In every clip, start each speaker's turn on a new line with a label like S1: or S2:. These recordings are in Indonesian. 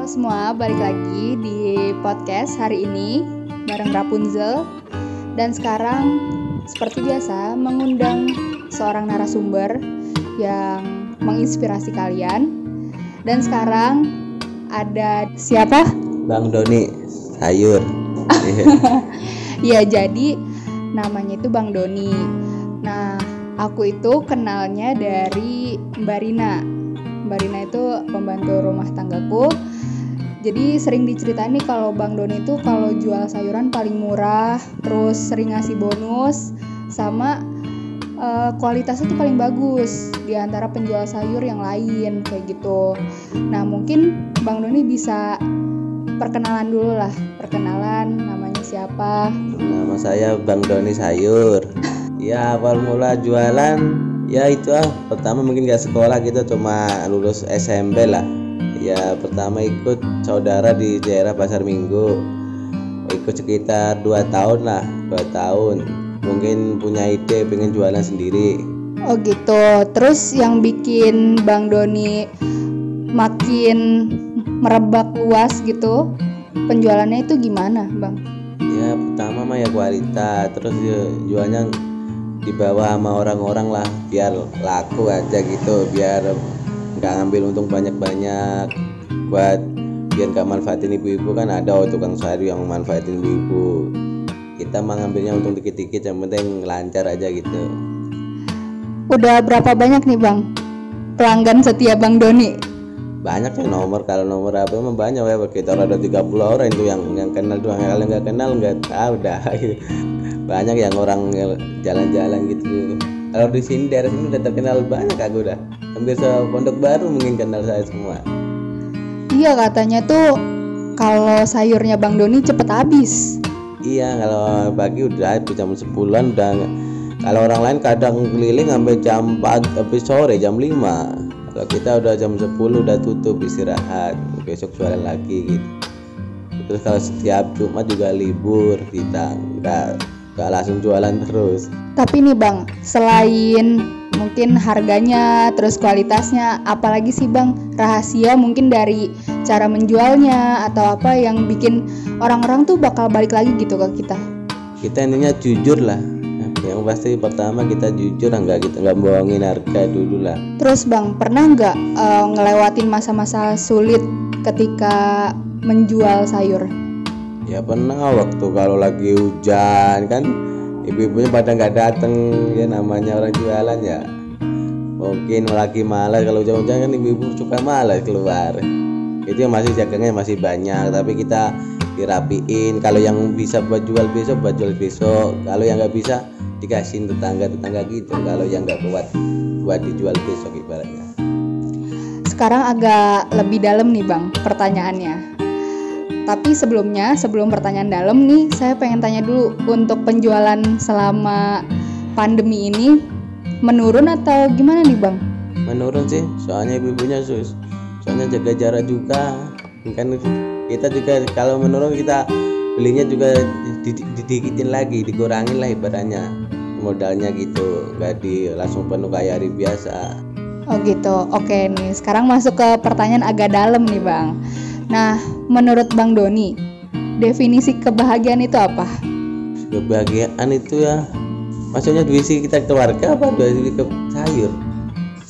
S1: Halo semua, balik lagi di podcast hari ini bareng Rapunzel dan sekarang seperti biasa mengundang seorang narasumber yang menginspirasi kalian dan sekarang ada siapa?
S2: Bang Doni sayur.
S1: Ya jadi namanya itu Bang Doni. Nah aku itu kenalnya dari Mbak Rina. Mbak Rina itu pembantu rumah tanggaku. Jadi sering diceritain nih kalau Bang Doni itu kalau jual sayuran paling murah, terus sering ngasih bonus, sama uh, kualitasnya tuh paling bagus di antara penjual sayur yang lain kayak gitu. Nah mungkin Bang Doni bisa perkenalan dulu lah, perkenalan namanya siapa?
S2: Nama saya Bang Doni Sayur. Ya awal mula jualan ya itu ah pertama mungkin gak sekolah gitu cuma lulus SMP lah ya pertama ikut saudara di daerah pasar minggu ikut sekitar dua tahun lah dua tahun mungkin punya ide pengen jualan sendiri
S1: Oh gitu. Terus yang bikin Bang Doni makin merebak luas gitu, penjualannya itu gimana, Bang?
S2: ya pertama mah ya kualitas terus ya, jualnya di bawah sama orang-orang lah biar laku aja gitu biar nggak ngambil untung banyak-banyak. Buat biar nggak manfaatin ibu-ibu kan ada oh, tukang sayur yang manfaatin ibu-ibu. Kita mah ngambilnya untung dikit-dikit yang penting lancar aja gitu.
S1: Udah berapa banyak nih, Bang? Pelanggan setia Bang Doni.
S2: banyak ya nomor kalau nomor apa emang banyak ya. Kita ada 30 orang itu yang yang kenal doang kalau nggak kenal nggak tahu dah. Banyak yang orang jalan-jalan gitu kalau di sini daerah sini udah terkenal banyak aku udah hampir pondok baru mungkin kenal saya semua.
S1: Iya katanya tuh kalau sayurnya Bang Doni cepet habis.
S2: iya kalau pagi udah itu jam 10-an udah kalau orang lain kadang keliling sampai jam 4 sampai sore jam 5 kalau kita udah jam 10 udah tutup istirahat besok jualan lagi gitu. Terus kalau setiap Jumat juga libur kita nggak nggak langsung jualan terus
S1: Tapi nih Bang, selain mungkin harganya, terus kualitasnya, apalagi sih Bang rahasia mungkin dari cara menjualnya atau apa yang bikin orang-orang tuh bakal balik lagi gitu ke kita.
S2: kita intinya jujur lah yang pasti pertama kita jujur nggak kita nggak bohongin harga dulu lah
S1: Terus Bang, pernah nggak eh, ngelewatin masa-masa sulit ketika menjual sayur?
S2: Ya pernah waktu kalau lagi hujan kan ibu-ibunya pada nggak dateng ya namanya orang jualan ya. Mungkin lagi malas kalau hujan-hujan kan ibu-ibu suka malas keluar. Itu yang masih jagangnya masih banyak tapi kita dirapiin. Kalau yang bisa buat jual besok buat jual besok. Kalau yang nggak bisa dikasihin tetangga-tetangga gitu. Kalau yang nggak kuat buat dijual besok ibaratnya.
S1: Sekarang agak lebih dalam nih Bang pertanyaannya. Tapi sebelumnya, sebelum pertanyaan dalam nih, saya pengen tanya dulu untuk penjualan selama pandemi ini menurun atau gimana nih Bang?
S2: menurun sih soalnya ibu-ibunya sus soalnya jaga jarak juga kan kita juga kalau menurun kita belinya juga di- di- didikitin lagi dikurangin lah ibaratnya modalnya gitu nggak di langsung penuh kayak hari biasa
S1: Oh gitu. Oke nih, sekarang masuk ke pertanyaan agak dalam nih Bang. Nah, menurut Bang Doni, definisi kebahagiaan itu apa?
S2: kebahagiaan itu ya maksudnya duit kita keluarga apa duit ke sayur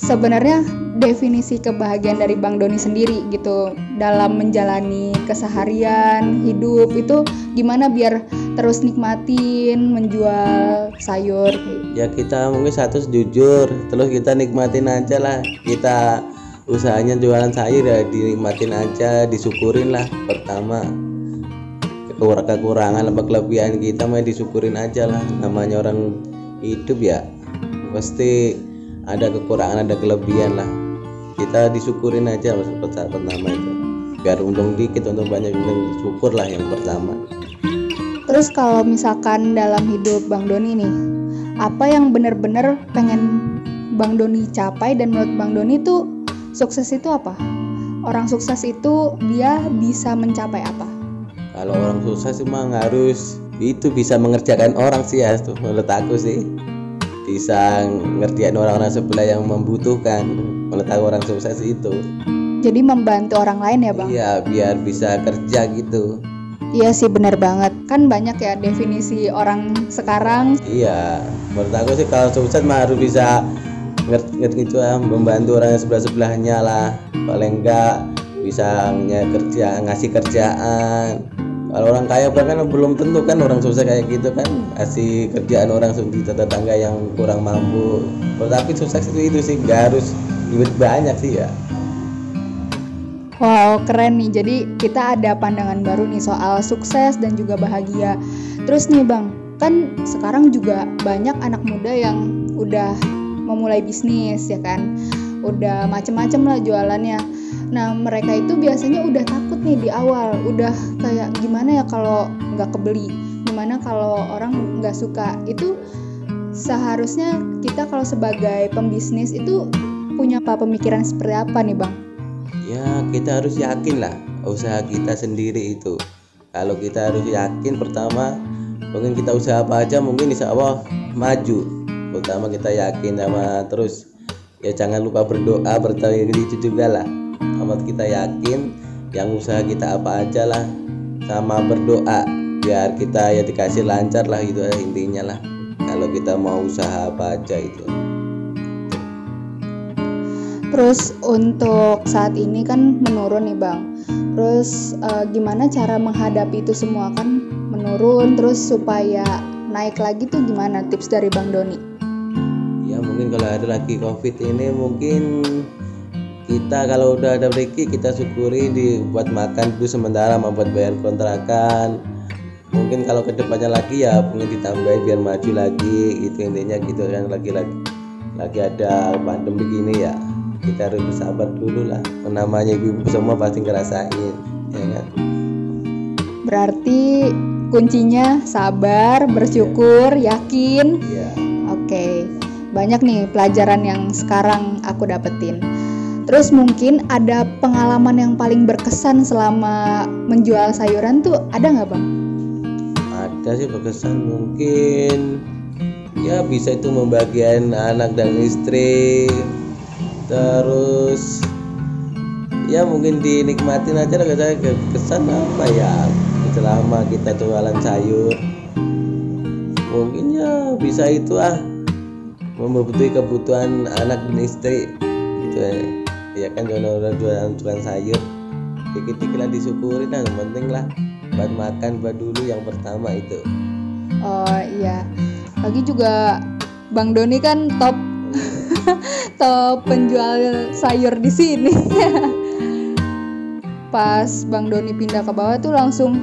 S1: Sebenarnya definisi kebahagiaan dari Bang Doni sendiri gitu dalam menjalani keseharian hidup itu gimana biar terus nikmatin menjual sayur
S2: ya kita mungkin satu jujur terus kita nikmatin aja lah kita usahanya jualan sayur ya dinikmatin aja disyukurin lah. Pertama Kekur- kekurangan apa kelebihan kita mah disyukurin aja lah. Namanya orang hidup ya pasti ada kekurangan ada kelebihan lah. Kita disyukurin aja mas pertama itu. Biar untung dikit untung banyak untung syukur lah yang pertama.
S1: Terus kalau misalkan dalam hidup Bang Doni nih, apa yang bener-bener pengen Bang Doni capai dan menurut Bang Doni itu sukses itu apa? Orang sukses itu dia bisa mencapai apa?
S2: kalau orang sih mah harus. Itu bisa mengerjakan orang sih ya tuh menurut aku sih. Bisa ngerjain orang-orang sebelah yang membutuhkan. Menurut aku orang sukses itu.
S1: Jadi membantu orang lain ya bang?
S2: Iya biar bisa kerja gitu.
S1: Iya sih benar banget. Kan banyak ya definisi orang sekarang.
S2: Iya menurut aku sih kalau sukses mah harus bisa ngerti gitu ah membantu orang yang sebelah sebelahnya lah. Paling enggak bisa kerja ngasih kerjaan. Kalau orang kaya bahkan belum tentu kan orang sukses kayak gitu kan. Kasih kerjaan orang di tetangga yang kurang mampu. Tetapi sukses itu itu sih. Gak harus duit banyak sih ya.
S1: Wow keren nih. Jadi kita ada pandangan baru nih soal sukses dan juga bahagia. Terus nih bang kan sekarang juga banyak anak muda yang udah memulai bisnis ya kan Udah macem-macem lah jualannya Nah mereka itu biasanya udah takut nih di awal, udah kayak gimana ya kalau nggak kebeli, gimana kalau orang nggak suka. Itu seharusnya kita kalau sebagai pembisnis itu punya apa pemikiran seperti apa nih bang?
S2: Ya kita harus yakin lah usaha kita sendiri itu. Kalau kita harus yakin pertama mungkin kita usaha apa aja mungkin insya Allah maju. Pertama kita yakin sama terus. Ya jangan lupa berdoa bertanya itu juga lah. Amat kita yakin yang usaha kita apa aja lah. Sama berdoa biar kita ya dikasih lancar lah gitu ya intinya lah. Kalau kita mau usaha apa aja itu.
S1: Terus untuk saat ini kan menurun nih bang. Terus uh, gimana cara menghadapi itu semua? Kan menurun terus supaya naik lagi tuh gimana tips dari bang Doni
S2: kalau ada lagi covid ini mungkin kita kalau udah ada rezeki kita syukuri dibuat makan dulu sementara membuat bayar kontrakan. Mungkin kalau ke depannya lagi ya mungkin ditambahin biar maju lagi. Itu intinya gitu kan lagi lagi lagi ada pandemi begini ya kita harus bersabar dulu lah. Namanya ibu-ibu semua pasti ngerasain ya kan?
S1: Berarti kuncinya sabar bersyukur yakin.
S2: Ya.
S1: oke banyak nih pelajaran yang sekarang aku dapetin. Terus mungkin ada pengalaman yang paling berkesan selama menjual sayuran tuh ada nggak bang?
S2: Ada sih berkesan mungkin ya bisa itu membagian anak dan istri. Terus ya mungkin dinikmatin aja lah saya kesan apa ya? Selama kita jualan sayur mungkin ya bisa itu ah memenuhi kebutuhan anak dan istri. Gitu ya kan jualan jualan jualan sayur. Dikit-dikit lah disyukuri nah yang penting lah buat makan buat dulu yang pertama itu.
S1: Oh iya. Lagi juga Bang Doni kan top top penjual sayur di sini. Pas Bang Doni pindah ke bawah tuh langsung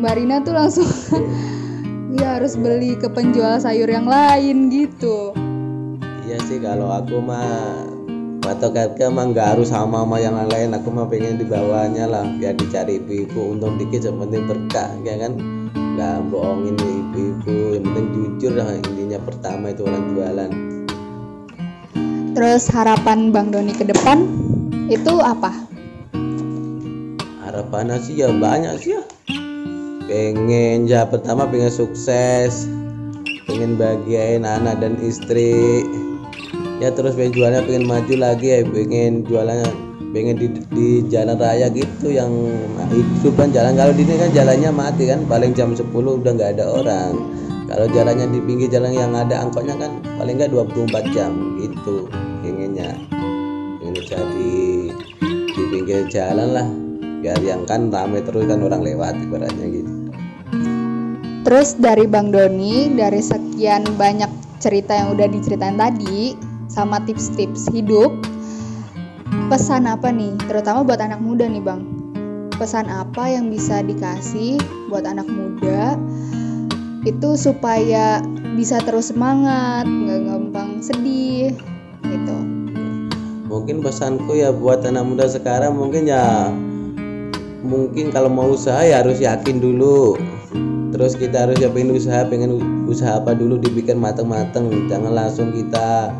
S1: Mbak Rina tuh langsung ya harus beli ke penjual sayur yang lain gitu
S2: iya sih kalau aku mah atau harga emang nggak harus sama sama yang lain aku mah pengen di bawahnya lah biar dicari ibu-ibu. Untung dikit yang penting berkah ya kan? Nggak bohongin ibu-ibu yang penting jujur lah intinya pertama itu orang jualan.
S1: Terus harapan Bang Doni ke depan itu apa?
S2: Harapannya sih ya banyak sih ya. Pengen ya pertama pengen sukses pengen bagian anak dan istri ya terus pengen jualnya pengen maju lagi ya pengen jualannya pengen di, di jalan raya gitu yang hidup kan jalan. Kalau di sini kan jalannya mati kan paling jam 10 udah nggak ada orang. Kalau jalannya di pinggir jalan yang ada angkotnya kan paling nggak 24 jam gitu pengennya. Pengen jadi di pinggir jalan lah biar yang kan rame terus kan orang lewat ibaratnya gitu.
S1: Terus dari Bang Doni dari sekian banyak cerita yang udah diceritain tadi sama tips-tips hidup pesan apa nih? Terutama buat anak muda nih bang. Pesan apa yang bisa dikasih buat anak muda itu supaya bisa terus semangat nggak gampang sedih gitu.
S2: Mungkin pesanku ya buat anak muda sekarang mungkin ya mungkin kalau mau usaha ya harus yakin dulu. Terus kita harus ya usaha pengen usaha apa dulu dibikin mateng-mateng. Jangan langsung kita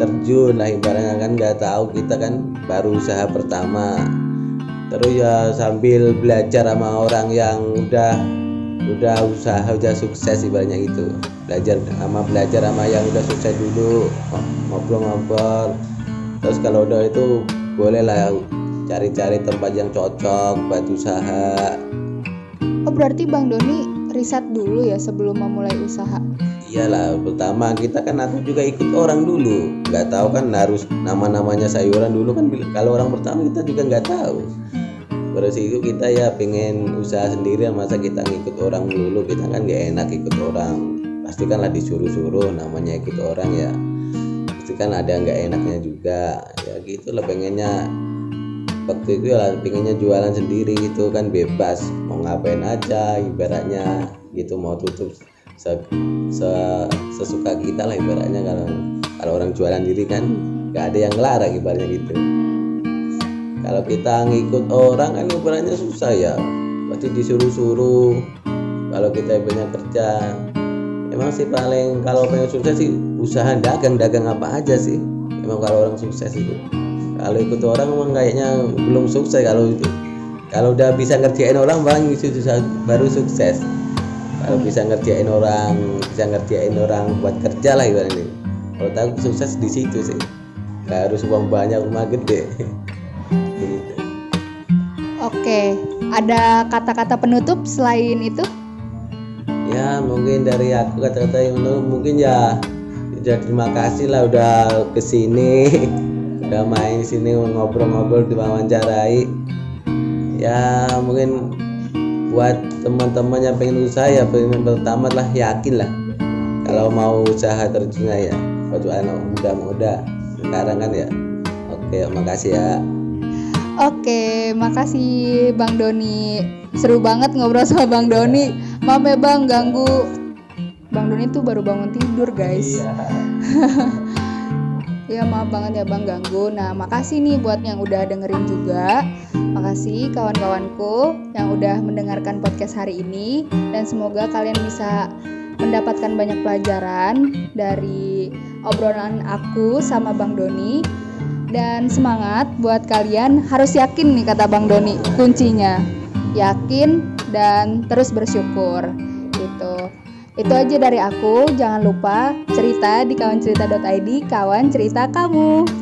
S2: terjun lah ibaratnya kan nggak tahu kita kan baru usaha pertama. Terus ya sambil belajar sama orang yang udah udah usaha udah sukses ibaratnya itu belajar sama belajar sama yang udah sukses dulu ngobrol-ngobrol. Terus kalau udah itu bolehlah cari-cari tempat yang cocok buat usaha.
S1: Oh berarti Bang Doni riset dulu ya sebelum memulai usaha?
S2: Iyalah pertama kita kan aku juga ikut orang dulu. Nggak tahu kan harus nama-namanya sayuran dulu kan kalau orang pertama kita juga nggak tahu. Terus itu kita ya pengen usaha sendiri masa kita ngikut orang dulu. Kita kan nggak enak ikut orang. Pasti kan lah disuruh-suruh namanya ikut orang ya. Pasti kan ada nggak enaknya juga. Ya gitu lah pengennya. Waktu itu ya pengennya jualan sendiri gitu kan bebas. Mau ngapain aja ibaratnya gitu mau tutup se, se, sesuka kita lah ibaratnya. Kalau kalau orang jualan diri kan nggak ada yang ngelarang ibaratnya gitu. Kalau kita ngikut orang kan ibaratnya susah ya. Pasti disuruh-suruh. Kalau kita punya kerja emang sih paling kalau pengen sukses sih usaha dagang dagang apa aja sih. Emang kalau orang sukses itu. Kalau ikut orang emang kayaknya belum sukses. Kalau itu kalau udah bisa ngerjain orang paling itu baru sukses kalau bisa ngerjain orang bisa ngerjain orang buat kerja lah ibaratnya kalau tahu sukses di situ sih. Gak harus uang banyak rumah gede. Gitu.
S1: oke ada kata-kata penutup selain itu?
S2: Ya mungkin dari aku kata-kata yang mungkin ya ya terima kasih lah udah ke sini udah main sini ngobrol-ngobrol diwawancarai. Ya mungkin buat teman-teman yang pengen usaha ya pengen pertama lah yakin lah kalau mau usaha terjunnya ya buat anak muda-muda sekarang kan ya oke makasih ya
S1: Oke, makasih Bang Doni. Seru banget ngobrol sama Bang Doni. Maaf ya Bang, ganggu. Bang Doni tuh baru bangun tidur, guys.
S2: Iya.
S1: ya maaf banget ya Bang ganggu. Nah, makasih nih buat yang udah dengerin juga. Makasih kawan-kawanku yang udah mendengarkan podcast hari ini. Dan semoga kalian bisa mendapatkan banyak pelajaran dari obrolan aku sama Bang Doni. Dan semangat buat kalian. Harus yakin nih kata Bang Doni kuncinya. Yakin dan terus bersyukur. Gitu itu aja dari aku. Jangan lupa cerita di kawancerita.id kawan cerita kamu